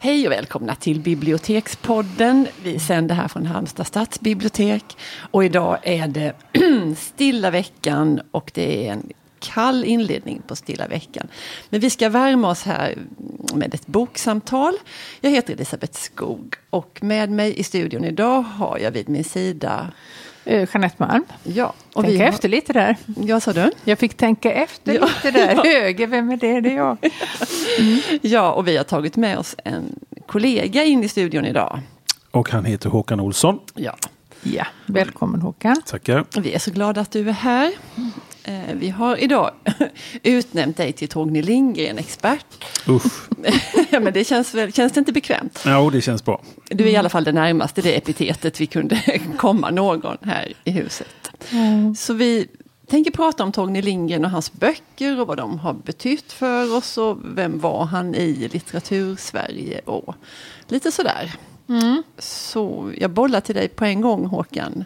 Hej och välkomna till Bibliotekspodden. Vi sänder här från Halmstad stadsbibliotek. Och idag är det stilla veckan och det är en kall inledning på stilla veckan. Men vi ska värma oss här med ett boksamtal. Jag heter Elisabeth Skog och med mig i studion idag har jag vid min sida Jeanette Malm. Ja, och tänka vi har... efter lite där. Ja, sa du? Jag fick tänka efter ja. lite där. Höger, vem är det? Det är jag. Mm. Ja, och vi har tagit med oss en kollega in i studion idag. Och han heter Håkan Olsson. Ja. Ja, välkommen Håkan. Tackar. Vi är så glada att du är här. Eh, vi har idag utnämnt dig till Torgny Lindgren-expert. Usch. ja, men det känns, väl, känns det inte bekvämt? Ja, det känns bra. Du är i alla fall det närmaste det epitetet vi kunde komma någon här i huset. Mm. Så vi tänker prata om Torgny Lindgren och hans böcker och vad de har betytt för oss och vem var han i litteratursverige och lite sådär. Mm. Så jag bollar till dig på en gång Håkan.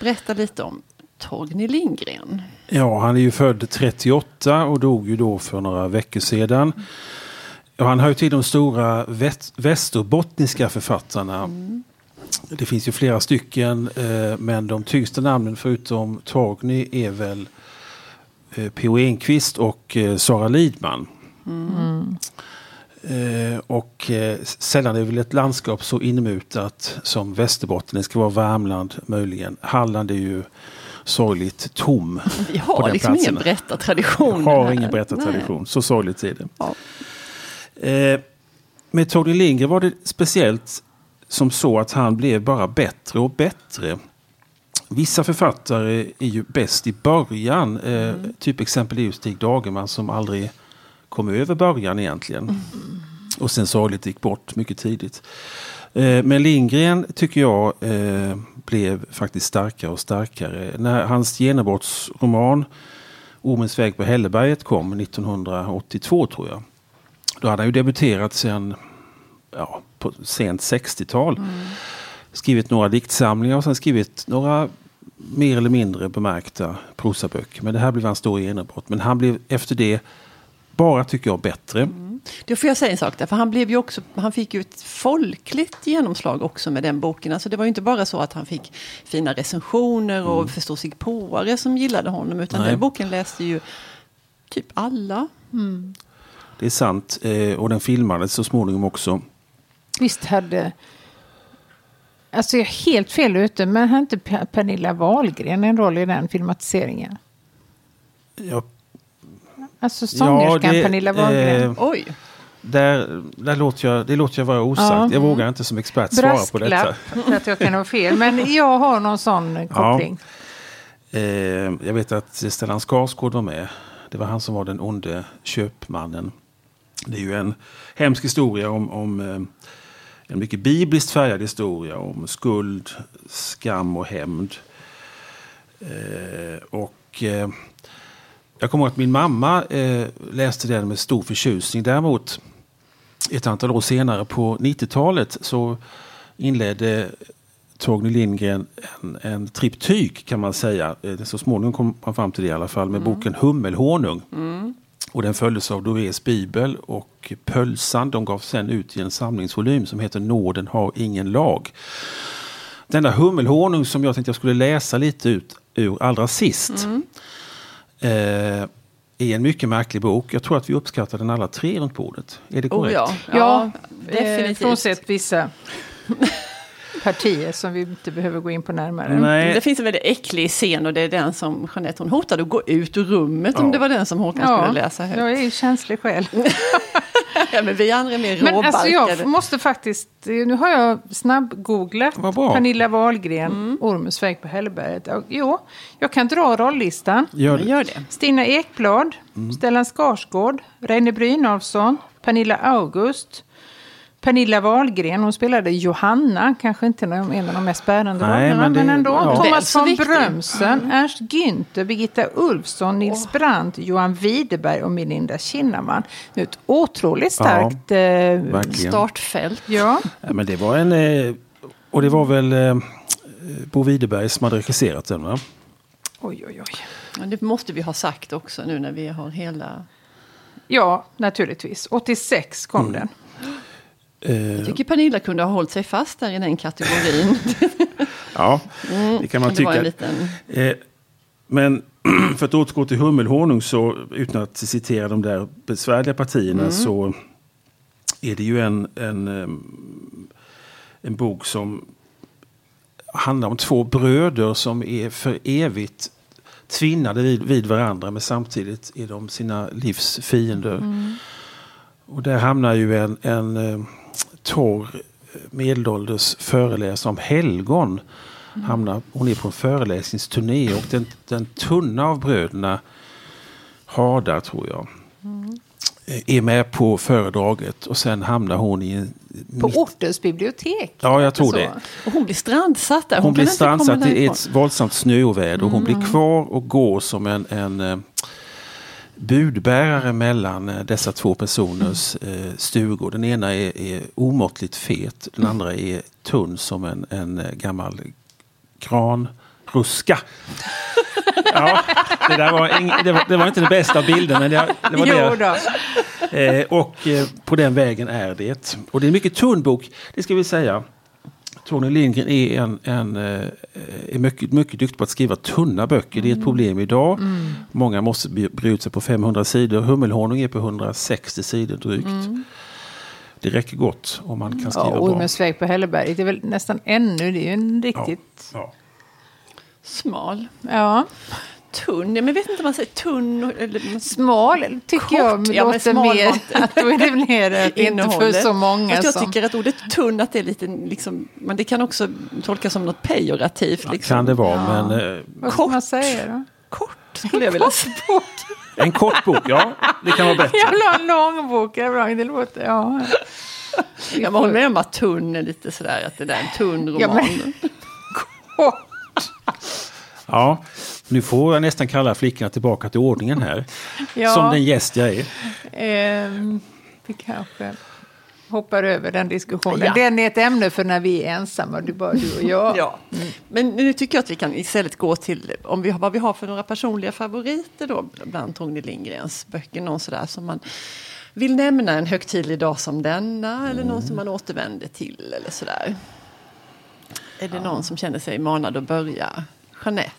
Berätta lite om Torgny Lindgren. Ja, han är ju född 38 och dog ju då för några veckor sedan. Ja, han hör ju till de stora västerbottniska författarna. Mm. Det finns ju flera stycken, eh, men de tyngsta namnen förutom Torgny är väl eh, P.O. Enquist och eh, Sara Lidman. Mm. Och sällan är väl ett landskap så inmutat som Västerbotten. Det ska vara Värmland möjligen. Halland är ju sorgligt tom. Vi har liksom platsen. ingen berättartradition. Vi har ingen berättartradition, så sorgligt är det. Ja. Eh, med Torgny Lindgren var det speciellt som så att han blev bara bättre och bättre. Vissa författare är ju bäst i början. Eh, mm. Typ exempel är ju Stig Dagerman som aldrig kom över början egentligen. Mm. Och sen sorgligt gick bort mycket tidigt. Eh, men Lindgren tycker jag eh, blev faktiskt starkare och starkare. När hans genombrottsroman Ormens väg på Hälleberget kom 1982 tror jag. Då hade han ju debuterat sen ja, på sent 60-tal. Mm. Skrivit några diktsamlingar och sen skrivit några mer eller mindre bemärkta prosaböcker. Men det här blev hans stora genombrott. Men han blev efter det bara, tycker jag, bättre. Mm. Då får jag säga en sak där, för han, blev ju också, han fick ju ett folkligt genomslag också med den boken. Alltså det var ju inte bara så att han fick fina recensioner och mm. förståsigpåare som gillade honom, utan Nej. den boken läste ju typ alla. Mm. Det är sant, eh, och den filmades så småningom också. Visst hade... Alltså jag är helt fel ute, men har inte Pernilla Wahlgren en roll i den filmatiseringen? Ja, Alltså sångerskan ja, Pernilla Wahlgren. Eh, Oj. Där, där låter jag, det låter jag vara osagt. Ja. Jag vågar inte som expert svara på detta. för att jag kan ha fel. Men jag har någon sån koppling. Ja. Eh, jag vet att Stellan Skarsgård var med. Det var han som var den onde köpmannen. Det är ju en hemsk historia om, om eh, en mycket bibliskt färgad historia om skuld, skam och hämnd. Eh, och eh, jag kommer ihåg att min mamma eh, läste den med stor förtjusning. Däremot ett antal år senare på 90-talet så inledde Torgny Lindgren en, en triptyk kan man säga. Eh, så småningom kom han fram till det i alla fall med mm. boken Hummelhonung. Mm. Och den följdes av Dorés bibel och Pölsan. De gav sen ut i en samlingsvolym som heter Nåden har ingen lag. Denna hummelhonung som jag tänkte jag skulle läsa lite ut ur allra sist. Mm eh, är en mycket märklig bok. Jag tror att vi uppskattar den alla tre runt bordet. Är det korrekt? Oh ja. ja, definitivt. Frånsett vissa partier som vi inte behöver gå in på närmare. Nej. Det finns en väldigt äcklig scen och det är den som Jeanette hon hotade att gå ut ur rummet ja. om det var den som Håkan ja. skulle läsa högt. Jag är ju känslig själv. ja, men vi andra är mer råbarkade. Men alltså jag måste faktiskt, nu har jag snabbgooglat Pernilla Wahlgren, mm. Ormens väg på Hälleberget. Jo, jag kan dra rollistan. Gör det. Gör det. Stina Ekblad, mm. Stellan Skarsgård, Reine Brynolfsson, Pernilla August, Pernilla Wahlgren, hon spelade Johanna, kanske inte en av de mest bärande rollerna, men, men, ändå. Ja. Thomas von Brömsen, mm. Ernst Günther, Birgitta Ulfsson, Nils oh. Brandt, Johan Widerberg och Melinda Kinnaman. Ett otroligt starkt ja, eh, startfält. Ja. ja. men det var en... Eh, och det var väl eh, Bo Widerberg som hade regisserat den, va? Oj, oj, oj. Ja, det måste vi ha sagt också nu när vi har hela... Ja, naturligtvis. 86 kom mm. den. Eh, Jag tycker Pernilla kunde ha hållit sig fast där i den kategorin. ja, det kan man tycka. Liten... Eh, men för att återgå till hummelhonung så, utan att citera de där besvärliga partierna, mm. så är det ju en, en, en bok som handlar om två bröder som är för evigt tvinnade vid, vid varandra men samtidigt är de sina livs fiender. Mm. Och där hamnar ju en, en eh, torr medelålders föreläsare om helgon. Mm. Hamnar, hon är på en föreläsningsturné och den, den tunna av bröderna Hardar tror jag. Mm. Är med på föredraget och sen hamnar hon i en... På mitt... ortens bibliotek? Ja, jag tror det. Och hon blir strandsatt där. Hon, hon blir strandsatt i ett våldsamt snöoväder. Och hon blir mm. kvar och går som en, en eh, budbärare mellan eh, dessa två personers eh, stugor. Den ena är, är omåttligt fet, den andra är tunn som en, en gammal granruska. Ja, det, där var, ing, det, var, det var inte den bästa bilden, men det, det var det. Eh, och eh, på den vägen är det. Och det är en mycket tunn bok, det ska vi säga. Tony Lindgren är, en, en, eh, är mycket, mycket duktig på att skriva tunna böcker. Det är ett mm. problem idag. Mm. Många måste bre ut sig på 500 sidor. Hummelhonung är på 160 sidor drygt. Mm. Det räcker gott om man kan skriva ja, bra. Ormens på Hälleberg, det är väl nästan ännu, det är ju en riktigt... Ja, ja. Smal. Ja tunn, men jag vet inte om man säger tunn eller smal tycker kort. jag ja, låter mer, att då är det mer inte för så många Fast jag som... tycker att ordet tunn, att det är lite liksom, men det kan också tolkas som något pejorativt. Ja, liksom. Kan det vara, ja. men... Eh, Vad ska man säga då? Kort skulle jag vilja säga. En kort bok, ja. Det kan vara bättre. Jag vill ha en lång bok. Det låter, ja. Jag håller med om att tunn är lite sådär, att det där är en tunn roman. Ja, men... Kort. Ja, nu får jag nästan kalla flickorna tillbaka till ordningen här. Ja, som den gäst jag är. Eh, vi kanske hoppar över den diskussionen. Ja. Den är ett ämne för när vi är ensamma, det är bara du och jag. ja. Mm. Men nu tycker jag att vi kan istället gå till om vi har, vad vi har för några personliga favoriter då bland Torgny Lindgrens böcker. Någon sådär som man vill nämna en högtidlig dag som denna mm. eller någon som man återvänder till eller sådär. Är det ja. någon som känner sig manad att börja? Jeanette?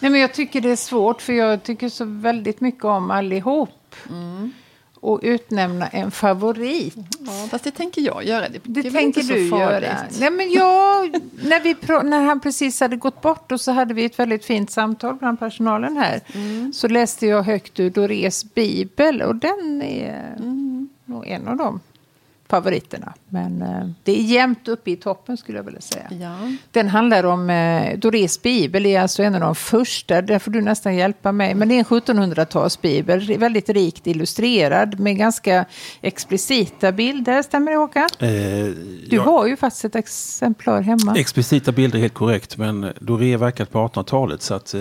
Nej, men jag tycker det är svårt för jag tycker så väldigt mycket om allihop. Mm. Och utnämna en favorit. Ja, fast det tänker jag göra. Det, det, det tänker du göra. Nej, men jag, när, vi, när han precis hade gått bort och så hade vi ett väldigt fint samtal bland personalen här. Mm. Så läste jag högt ur Dorés bibel och den är mm. nog en av dem favoriterna. Men eh, det är jämnt uppe i toppen skulle jag vilja säga. Ja. Den handlar om, eh, Dorés bibel är alltså en av de första, där får du nästan hjälpa mig. Men det är en 1700-talsbibel, väldigt rikt illustrerad med ganska explicita bilder. Stämmer det Håkan? Eh, du ja. har ju faktiskt ett exemplar hemma. Explicita bilder är helt korrekt, men Doré verkat på 1800-talet så att eh,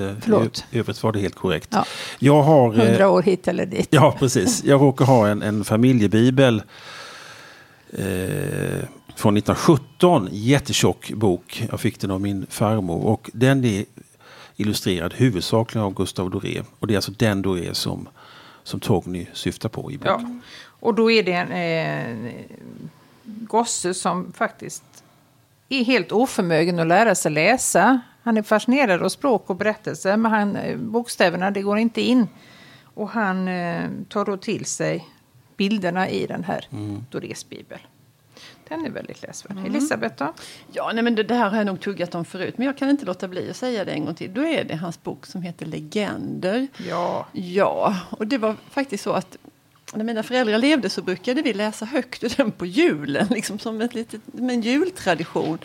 övrigt var det helt korrekt. Ja. Jag har... Eh, 100 år hit eller dit. Ja, precis. Jag råkar ha en, en familjebibel Eh, från 1917. Jättetjock bok. Jag fick den av min farmor. Och den är illustrerad huvudsakligen av Gustav Doré. Och det är alltså den Doré som, som Torgny syftar på i boken. Ja. Och då är det en eh, gosse som faktiskt är helt oförmögen att lära sig läsa. Han är fascinerad av språk och berättelser, men han, eh, bokstäverna det går inte in. Och han eh, tar då till sig bilderna i den här mm. Dorés bibel. Den är väldigt läsvärd. Mm. Elisabeth då? Ja, nej, men det, det, här har jag nog tuggat om förut. Men jag kan inte låta bli att säga det en gång till. Då är det hans bok som heter Legender. Ja. Ja, och det var faktiskt så att när mina föräldrar levde så brukade vi läsa högt ur den på julen, liksom som ett litet, en jultradition.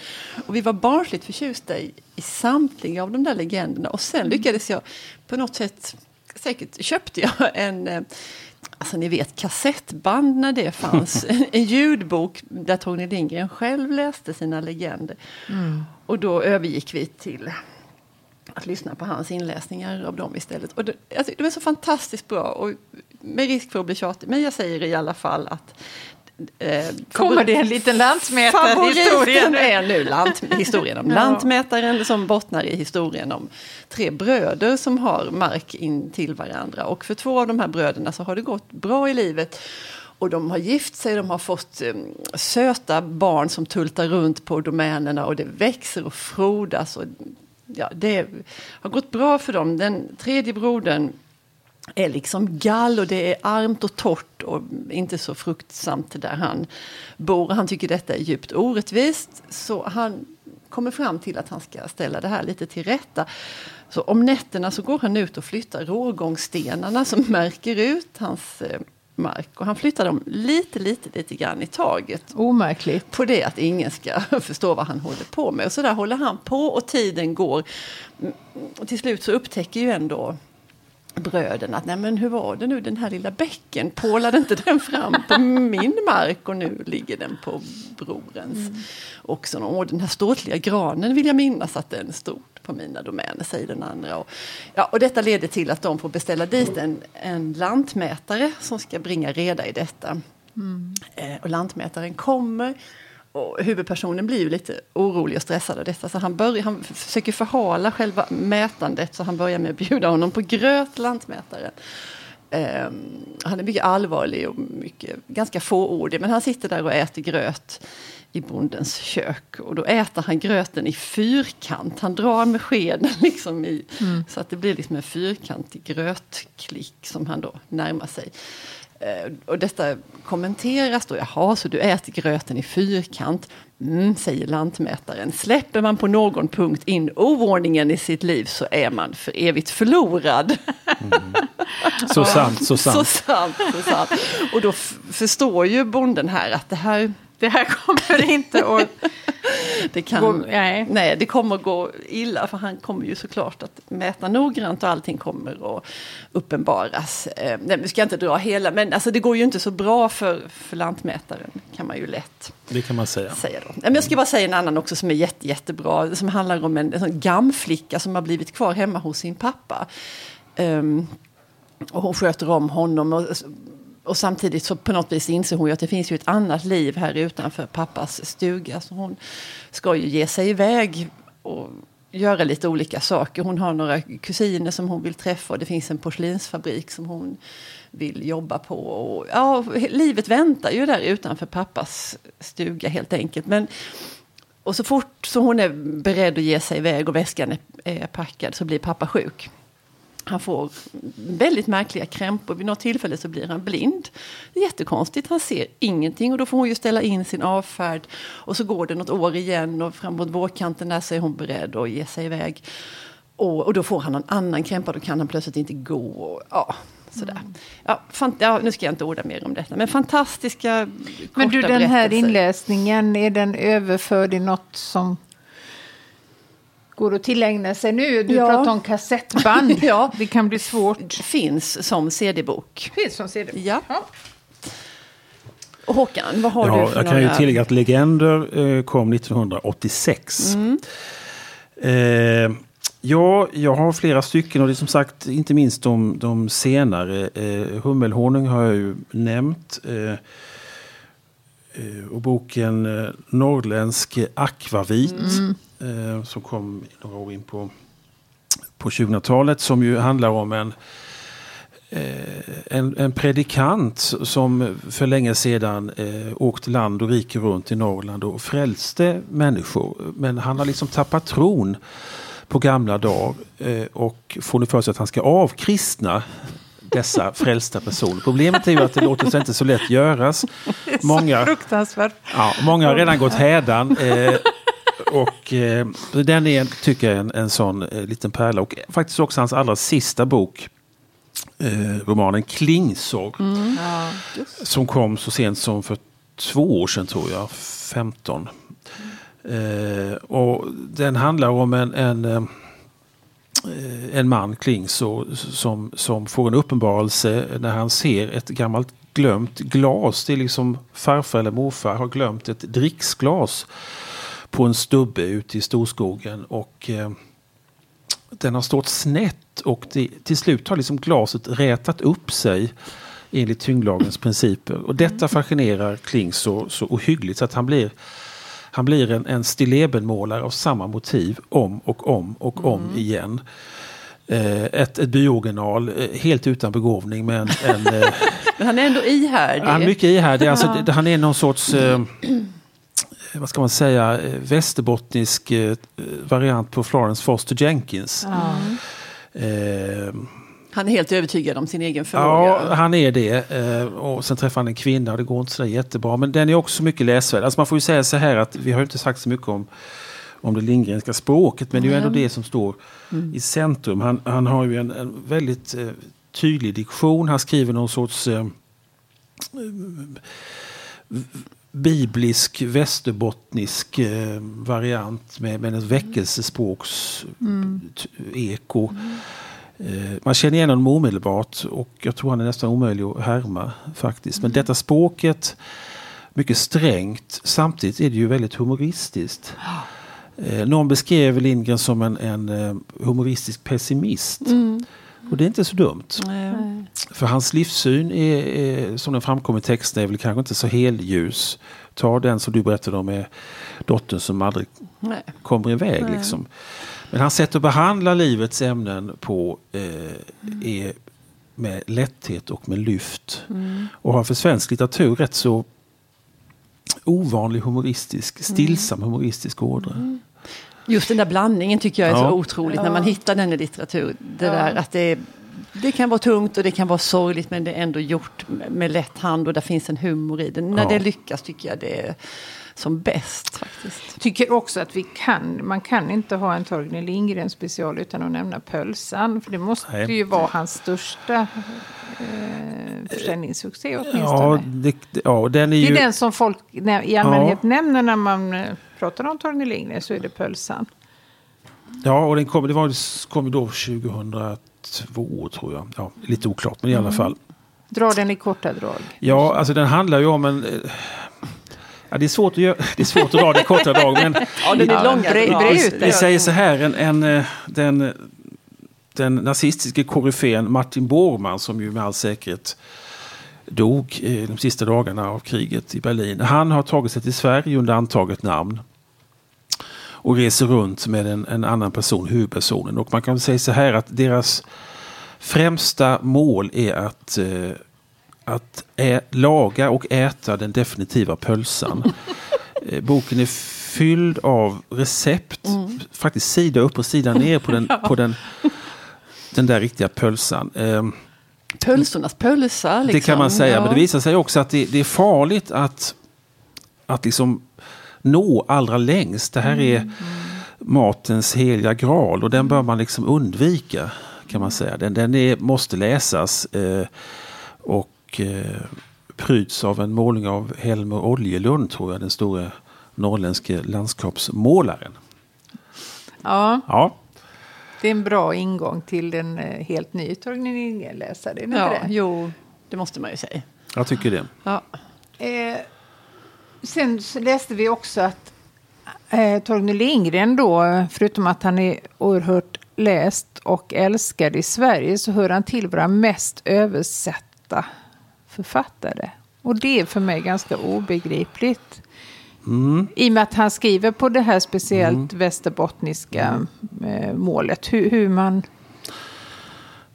Och vi var barnsligt förtjusta i, i samtliga av de där legenderna. Och sen mm. lyckades jag på något sätt, säkert köpte jag en eh, Alltså ni vet kassettband när det fanns. en ljudbok där Tony Lindgren själv läste sina legender. Mm. Och då övergick vi till att lyssna på hans inläsningar av dem istället. Och det, alltså, de är så fantastiskt bra. Och med risk för att bli tjatig, men jag säger i alla fall att Eh, Kommer det en liten lantmätarhistoria? är nu lant, historien om ja. lantmätaren som bottnar i historien om tre bröder som har mark in till varandra. Och för två av de här bröderna så har det gått bra i livet. Och de har gift sig, de har fått um, söta barn som tultar runt på domänerna och det växer och frodas. Och, ja, det har gått bra för dem. Den tredje brodern är liksom gall och det är armt och torrt och inte så fruktsamt där han bor. Han tycker detta är djupt orättvist så han kommer fram till att han ska ställa det här lite till rätta. Så om nätterna så går han ut och flyttar rågångsstenarna som märker ut hans eh, mark. Och han flyttar dem lite, lite, lite grann i taget. Omärkligt. På det att ingen ska förstå vad han håller på med. Och så där håller han på och tiden går. Och till slut så upptäcker ju ändå bröden att nej men hur var det nu den här lilla bäcken pålade inte den fram på min mark och nu ligger den på brorens mm. Och den här ståtliga granen vill jag minnas att den stod på mina domäner, säger den andra. Och, ja, och detta leder till att de får beställa dit en, en lantmätare som ska bringa reda i detta. Mm. Eh, och lantmätaren kommer och huvudpersonen blir ju lite orolig och stressad av detta. Så han, börjar, han försöker förhala själva mätandet. Så han börjar med att bjuda honom på gröt, lantmätaren. Um, han är mycket allvarlig och mycket, ganska fåordig. Men han sitter där och äter gröt i bondens kök. Och då äter han gröten i fyrkant. Han drar med skeden liksom i, mm. så att det blir liksom en fyrkantig grötklick som han då närmar sig. Eh, och detta kommenteras då. Jaha, så du äter gröten i fyrkant. Mm, säger lantmätaren. Släpper man på någon punkt in oordningen i sitt liv så är man för evigt förlorad. Mm. Så sant, så sant. Så sant, så sant. Och då förstår ju bonden här att det här det här kommer inte att det kan, gå, nej. nej. det kommer gå illa för han kommer ju såklart att mäta noggrant och allting kommer att uppenbaras. Eh, nu ska jag inte dra hela, men alltså, det går ju inte så bra för, för lantmätaren kan man ju lätt det kan man säga. säga då. Men jag ska bara säga en annan också som är jätte, jättebra, som handlar om en, en sån gamflicka som har blivit kvar hemma hos sin pappa. Um, och hon sköter om honom. Och, och samtidigt så på något vis inser hon ju att det finns ju ett annat liv här utanför pappas stuga. Så hon ska ju ge sig iväg och göra lite olika saker. Hon har några kusiner som hon vill träffa och det finns en porslinsfabrik som hon vill jobba på. Och, ja, livet väntar ju där utanför pappas stuga helt enkelt. Men, och så fort så hon är beredd att ge sig iväg och väskan är, är packad så blir pappa sjuk. Han får väldigt märkliga krämpor. Vid något tillfälle så blir han blind. Jättekonstigt, han ser ingenting. Och då får hon ju ställa in sin avfärd. Och så går det något år igen och framåt vårkanten där så är hon beredd att ge sig iväg. Och, och då får han någon annan krämpa, då kan han plötsligt inte gå. Och, ja, sådär. Mm. Ja, fant- ja, nu ska jag inte orda mer om detta, men fantastiska Men du, den här inläsningen, är den överförd i något som går att tillägna sig nu. Du ja. pratar om kassettband. ja. Det kan bli svårt. Finns som CD-bok. Finns som CD-bok. Ja. ja. Och Håkan, vad har ja, du för Jag några... kan ju tillägga att Legender eh, kom 1986. Mm. Eh, ja, jag har flera stycken och det är som sagt inte minst de, de senare. Eh, Hummelhonung har jag ju nämnt. Eh, eh och boken eh, Norrländsk akvavit. Mm eh, som kom några år in på, på 2000-talet som ju handlar om en eh, en, en, predikant som för länge sedan eh, åkte land och rike runt i Norrland och frälste människor. Men han har liksom tappat tron på gamla dagar eh, och får nu för sig att han ska avkristna dessa frälsta personer. Problemet är ju att det låter sig inte så lätt göras. Många. Ja, många har redan gått hädan. Eh, och eh, den är, tycker jag, en, en sån eh, liten pärla. Och faktiskt också hans allra sista bok. Eh, romanen Klingsorg. Mm. Ja, som kom så sent som för två år sedan tror jag. 15. Mm. och den handlar om en, en eh, en man, Klingsor, som, som får en uppenbarelse när han ser ett gammalt glömt glas. Det är liksom farfar eller morfar har glömt ett dricksglas på en stubbe ute i storskogen. Och eh, den har stått snett och det, till slut har liksom glaset rätat upp sig enligt tyngdlagens principer. Och detta fascinerar Kling så, så ohyggligt så att han blir han blir en, en stillebenmålare av samma motiv om och om och mm. om igen. Eh, ett, ett byoriginal, eh, helt utan begåvning men en, eh, Men han är ändå ihärdig. Han är mycket ihärdig. Alltså, han är någon sorts, eh, vad ska man säga, västerbottnisk eh, variant på Florence Foster Jenkins. Eh, han är helt övertygad om sin egen förmåga. Ja, han är det. Eh, och sen träffar han en kvinna och det går inte så jättebra. Men den är också mycket läsvärd. Alltså man får ju säga så här att vi har inte sagt så mycket om, om det Lindgrenska språket. Men det är ju ändå det som står mm. i centrum. Han, han har ju en, en väldigt eh, tydlig diktion. Han skriver någon sorts eh, biblisk västerbottnisk eh, variant med, med ett väckelsespråks mm. eko. Mm. Eh, man känner igen honom omedelbart och jag tror han är nästan omöjlig att härma faktiskt. Men mm. detta språket, mycket strängt, samtidigt är det ju väldigt humoristiskt. Eh, någon beskrev Lindgren som en, en eh, humoristisk pessimist. Mm. Och det är inte så dumt. Nej. För hans livssyn är, är, som den framkommer i texten är väl kanske inte så helljus. Ta den som du berättade om med dottern som aldrig Nej. kommer iväg. Nej. Liksom. Men hans sätt att behandla livets ämnen på eh, är med lätthet och med lyft. Mm. Och har för svensk litteratur rätt så ovanlig humoristisk, mm. stillsam humoristisk ådra. Mm. Just den där blandningen tycker jag är ja. så otroligt ja. när man hittar den i litteratur. Det ja. där att det, det kan vara tungt och det kan vara sorgligt men det är ändå gjort med lätt hand och där finns en humor i det. När det lyckas tycker jag det är som bäst. faktiskt. Tycker också att vi kan, man kan inte ha en Torgny Lindgren special utan att nämna Pölsan. För det måste Nej. ju vara hans största eh, försäljningssuccé åtminstone. Ja, det, ja, den är ju... Det är den som folk i allmänhet ja. nämner när man eh, pratar om Torgny Lindgren så är det Pölsan. Ja, och den kom, det var, kom då 2002 tror jag. Ja, lite oklart, men i alla mm. fall. Dra den i korta drag. Ja, alltså den handlar ju om en... Eh, Ja, det, är svårt att göra, det är svårt att dra det i korta drag. Men ja, den är långa. Vi, vi säger så här, en, en, eh, den, den nazistiske koryfén Martin Bormann som ju med all säkerhet dog de sista dagarna av kriget i Berlin. Han har tagit sig till Sverige under antaget namn och reser runt med en, en annan person, huvudpersonen. Och man kan säga så här att deras främsta mål är att eh, att ä, laga och äta den definitiva pölsan. Eh, boken är fylld av recept, mm. faktiskt sida upp och sida ner på den, ja. på den, den där riktiga pölsan. Um, Pölsornas pölsa. Liksom. Det kan man säga, ja. men det visar sig också att det, det, är farligt att, att liksom nå allra längst. Det här är mm. matens heliga graal och den bör man liksom undvika. kan man säga. Den, den är, måste läsas. Eh, och eh, pryds av en målning av Helmer Oljelund, tror jag, den store norrländske landskapsmålaren. Ja. ja. Det är en bra ingång till en eh, helt ny Torgny Lindgren-läsare. Ja, det? jo, det måste man ju säga. Jag tycker det. Ja. Eh, sen läste vi också att eh, Torgny Lindgren då, förutom att han är oerhört läst och älskad i Sverige, så hör han till våra mest översatta författare. Och det är för mig ganska obegripligt. Mm. I och med att han skriver på det här speciellt mm. västerbottniska mm. målet. Hur, hur, man...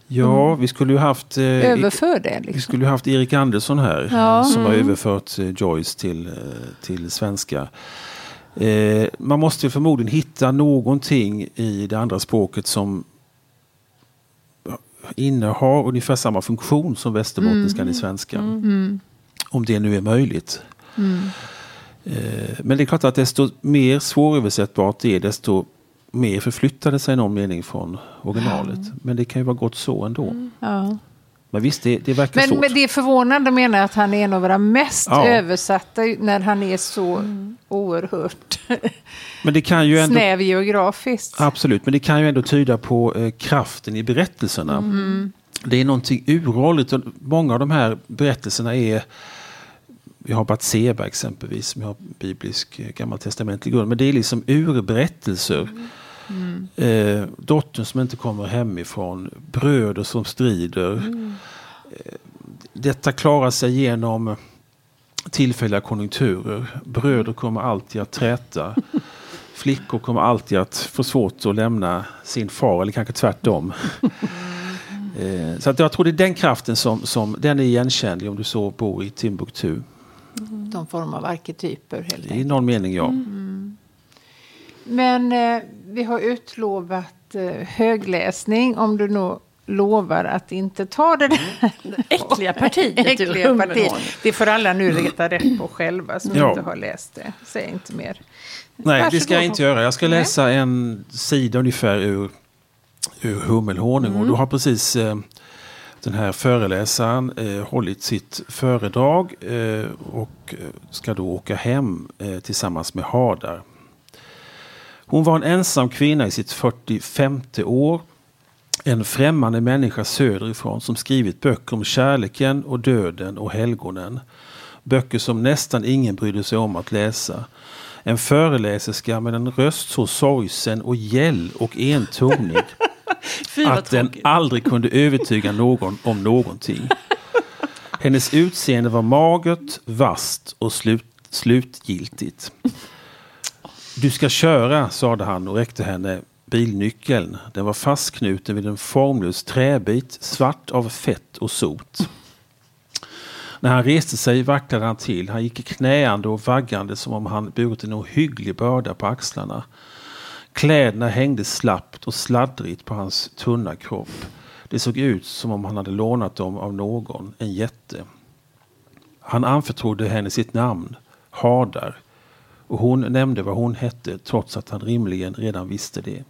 Ja, vi skulle ju haft... Eh, Överför det. Liksom. Vi skulle ju haft Erik Andersson här. Ja. Som har mm. överfört eh, Joyce till, eh, till svenska. Eh, man måste förmodligen hitta någonting i det andra språket som innehar ungefär samma funktion som västerbottniskan mm. i svenskan. Mm. mm. Om det nu är möjligt. Mm. Eh, men det är klart att desto mer svåröversättbart det är desto mer förflyttade sig någon mening från originalet. Men det kan ju vara gott så ändå. Mm. Ja. Men visst, det, det verkar men, svårt. Men det är förvånande menar att han är en av våra mest ja. översatta när han är så mm. oerhört men det kan ju ändå, snäv geografiskt. Absolut, men det kan ju ändå tyda på eh, kraften i berättelserna. Mm. Det är någonting uråldrigt och många av de här berättelserna är vi har Batseba exempelvis, vi har biblisk eh, gammaltestamentlig grund. Men det är liksom urberättelser. Mm. Eh, dottern som inte kommer hemifrån, bröder som strider. Mm. Eh, detta klarar sig genom tillfälliga konjunkturer. Bröder kommer alltid att träta. Flickor kommer alltid att få svårt att lämna sin far, eller kanske tvärtom. Eh, så att jag tror det är den kraften som, som den är igenkännlig om du så bor i Timbuktu. Mm. De form av arketyper helt enkelt. I någon mening ja. Mm. Men eh, vi har utlovat eh, högläsning om du nog lovar att inte ta det där mm. äckliga partiet äckliga partiet. Det får alla nu leta rätt på själva som ja. inte har läst det. Säg inte mer. Nej, Varsågod. det ska jag inte göra. Jag ska läsa Nej. en sida ungefär ur, ur Hummelhonung. Mm. Och du har precis eh, den här föreläsaren eh, hållit sitt föredrag eh, och eh, ska då åka hem eh, tillsammans med Hadar. Hon var en ensam kvinna i sitt 45 år en främmande människa söderifrån som skrivit böcker om kärleken och döden och helgonen. Böcker som nästan ingen brydde sig om att läsa. En föreläserska med en röst så sorgsen och gäll och entonig att den aldrig kunde övertyga någon om någonting. Hennes utseende var magert, vast och slut, slutgiltigt. Du ska köra, sade han och räckte henne bilnyckeln. Den var fastknuten vid en formlös träbit, svart av fett och sot. När han reste sig vacklade han till. Han gick knäande och vaggande som om han burit en ohygglig börda på axlarna. Kläderna hängde slappt och sladdrigt på hans tunna kropp. Det såg ut som om han hade lånat dem av någon, en jätte. Han anförtrodde henne sitt namn, Hadar, och hon nämnde vad hon hette trots att han rimligen redan visste det.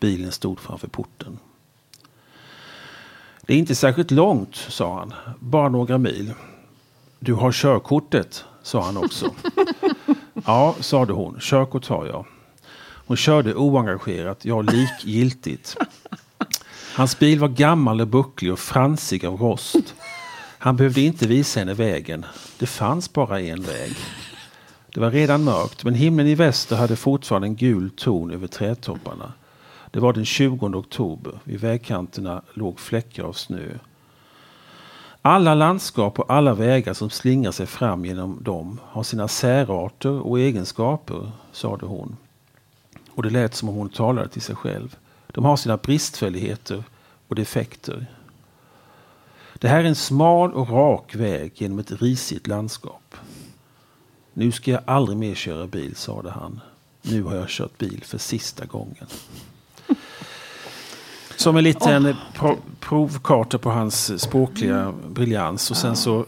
Bilen stod framför porten. Det är inte särskilt långt, sa han. Bara några mil. Du har körkortet, sa han också. ja, sade hon. Körkort har jag. Hon körde oengagerat, ja likgiltigt. Hans bil var gammal och bucklig och fransig av rost. Han behövde inte visa henne vägen. Det fanns bara en väg. Det var redan mörkt, men himlen i väster hade fortfarande en gul ton över trädtopparna. Det var den 20 oktober. Vid vägkanterna låg fläckar av snö. Alla landskap och alla vägar som slingrar sig fram genom dem har sina särarter och egenskaper, sade hon. Och det lät som om hon talade till sig själv. De har sina bristfälligheter och defekter. Det här är en smal och rak väg genom ett risigt landskap. Nu ska jag aldrig mer köra bil, sade han. Nu har jag kört bil för sista gången. Som en liten oh. Pro provkarta på hans språkliga mm. briljans. Och sen så uh,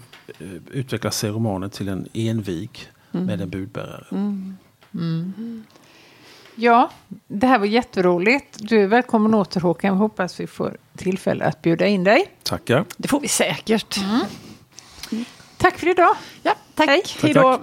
utvecklas sig romanen till en envig mm. med en budbärare. Mm. mm. Ja, det här var jätteroligt. Du är välkommen åter Håkan. Jag hoppas vi får tillfälle att bjuda in dig. Tackar. Det får vi säkert. Tack för idag. Ja, tack. Hej. Hej då.